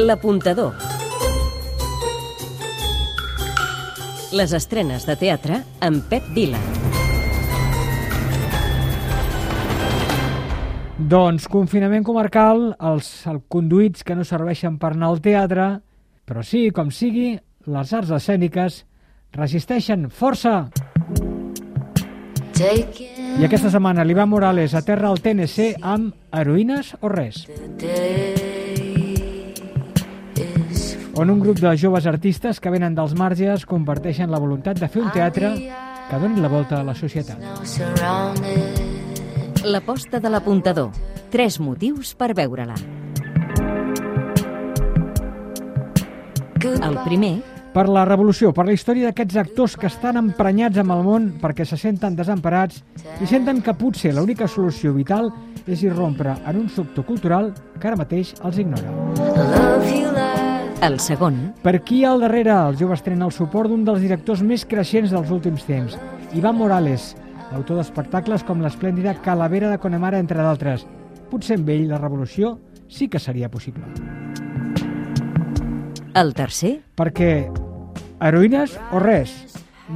L'apuntador. Les estrenes de teatre amb Pep Vila. Doncs confinament comarcal, els el conduïts que no serveixen per anar al teatre, però sí, com sigui, les arts escèniques resisteixen. Força! I aquesta setmana l'Ivan Morales aterra al TNC amb Heroïnes o res? On un grup de joves artistes que venen dels marges comparteixen la voluntat de fer un teatre que doni la volta a la societat. L'aposta de l'apuntador. Tres motius per veure-la. El primer, per la revolució, per la història d'aquests actors que estan emprenyats amb el món perquè se senten desemparats i senten que potser l'única solució vital és irrompre en un sector cultural que ara mateix els ignora. El segon, Per aquí al darrere, els joves tenen el suport d'un dels directors més creixents dels últims temps, Ivan Morales, autor d'espectacles com l'esplèndida Calavera de Connemara, entre d'altres. Potser amb ell la revolució sí que seria possible. el tercer, Perquè heroïnes o res?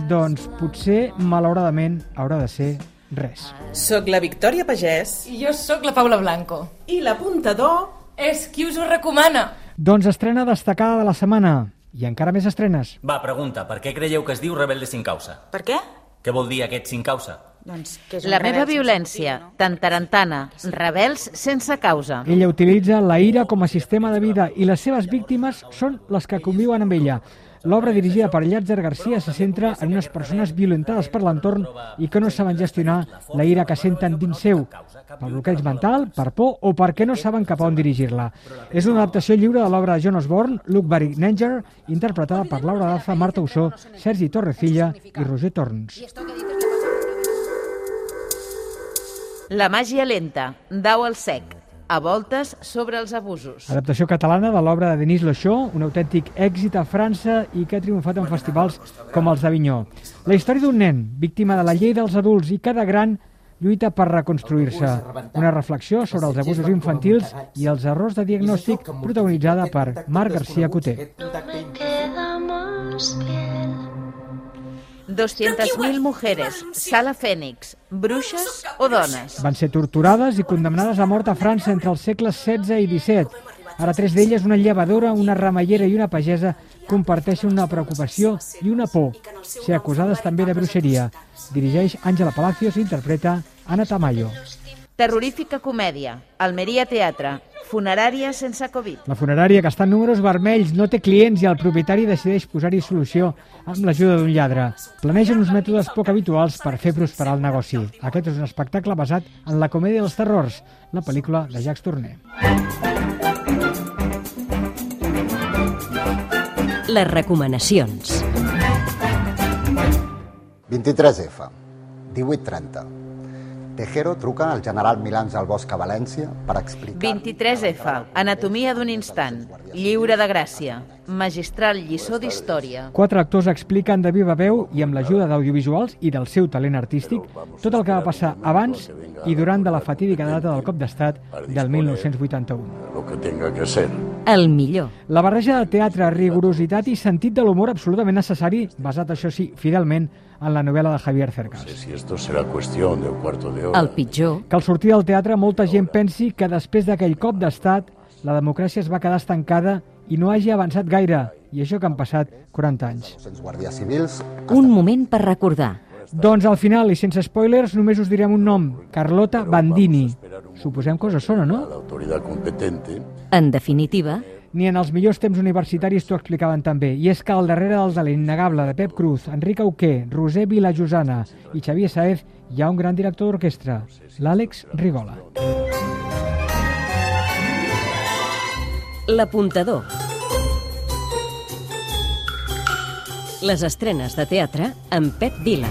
Doncs potser, malauradament, haurà de ser res. Soc la Victòria Pagès I jo sóc la Paula Blanco. i l'apuntador És qui us ho recomana. Doncs estrena destacada de la setmana. I encara més estrenes. Va, pregunta, per què creieu que es diu rebelde sin causa? Per què? Què vol dir aquest sin causa? Doncs que és La meva violència, motiu, no? tantarantana, rebels sense causa. Ella utilitza la ira com a sistema de vida i les seves víctimes són les que conviuen amb ella. L'obra dirigida per Llàtzer Garcia se centra en unes persones violentades per l'entorn i que no saben gestionar la ira que senten dins seu, per bloqueig mental, per por o perquè no saben cap a on dirigir-la. És una adaptació lliure de l'obra de John Osborne, Luke Barry-Nanger, interpretada per Laura Daza, Marta Ussó, Sergi Torrecilla i Roger Torns. La màgia lenta, dau al sec, a voltes sobre els abusos. Adaptació catalana de l'obra de Denis Lochot, un autèntic èxit a França i que ha triomfat en festivals com els d'Avinyó. La història d'un nen, víctima de la llei dels adults i cada gran lluita per reconstruir-se. Una reflexió sobre els abusos infantils i els errors de diagnòstic protagonitzada per Marc García Coté. 200.000 mujeres, Sala Fènix, bruixes o dones. Van ser torturades i condemnades a mort a França entre els segles XVI i XVII. Ara tres d'elles, una llevadora, una ramallera i una pagesa, comparteixen una preocupació i una por. Ser acusades també de bruixeria. Dirigeix Àngela Palacios i interpreta Ana Tamayo. Terrorífica comèdia, Almeria Teatre, funerària sense Covid. La funerària, que està en números vermells, no té clients i el propietari decideix posar-hi solució amb l'ajuda d'un lladre. Planegen uns mètodes poc habituals per fer prosperar el negoci. Aquest és un espectacle basat en la comèdia dels terrors, la pel·lícula de Jacques Tourneur. les recomanacions. 23F, 1830. Tejero truca al general Milans al Bosc a València per explicar... 23F, anatomia d'un instant, lliure de gràcia, magistral lliçó d'història. Quatre actors expliquen de viva veu i amb l'ajuda d'audiovisuals i del seu talent artístic tot el que va passar abans i durant de la fatídica data del cop d'estat del 1981. lo que tenga que ser. El millor. La barreja de teatre, rigorositat i sentit de l'humor absolutament necessari, basat, això sí, fidelment en la novel·la de Javier No sé Cercas. si esto será cuestión de un cuarto de hora. El pitjor. Que al sortir del teatre molta gent pensi que després d'aquell cop d'estat la democràcia es va quedar estancada i no hagi avançat gaire, i això que han passat 40 anys. 200 guàrdies civils Un moment per recordar. Doncs al final, i sense spoilers, només us direm un nom, Carlota Bandini. Suposem que us sona, a no? la autoridad competente En definitiva, Ni en els millors temps universitaris t'ho explicaven també. I és que al darrere del talent innegable de Pep Cruz, Enric Auqué, Roser Vilajosana i Xavier Saez hi ha un gran director d'orquestra, l'Àlex Rigola. l'apuntador. Les estrenes de teatre amb Pep Vila.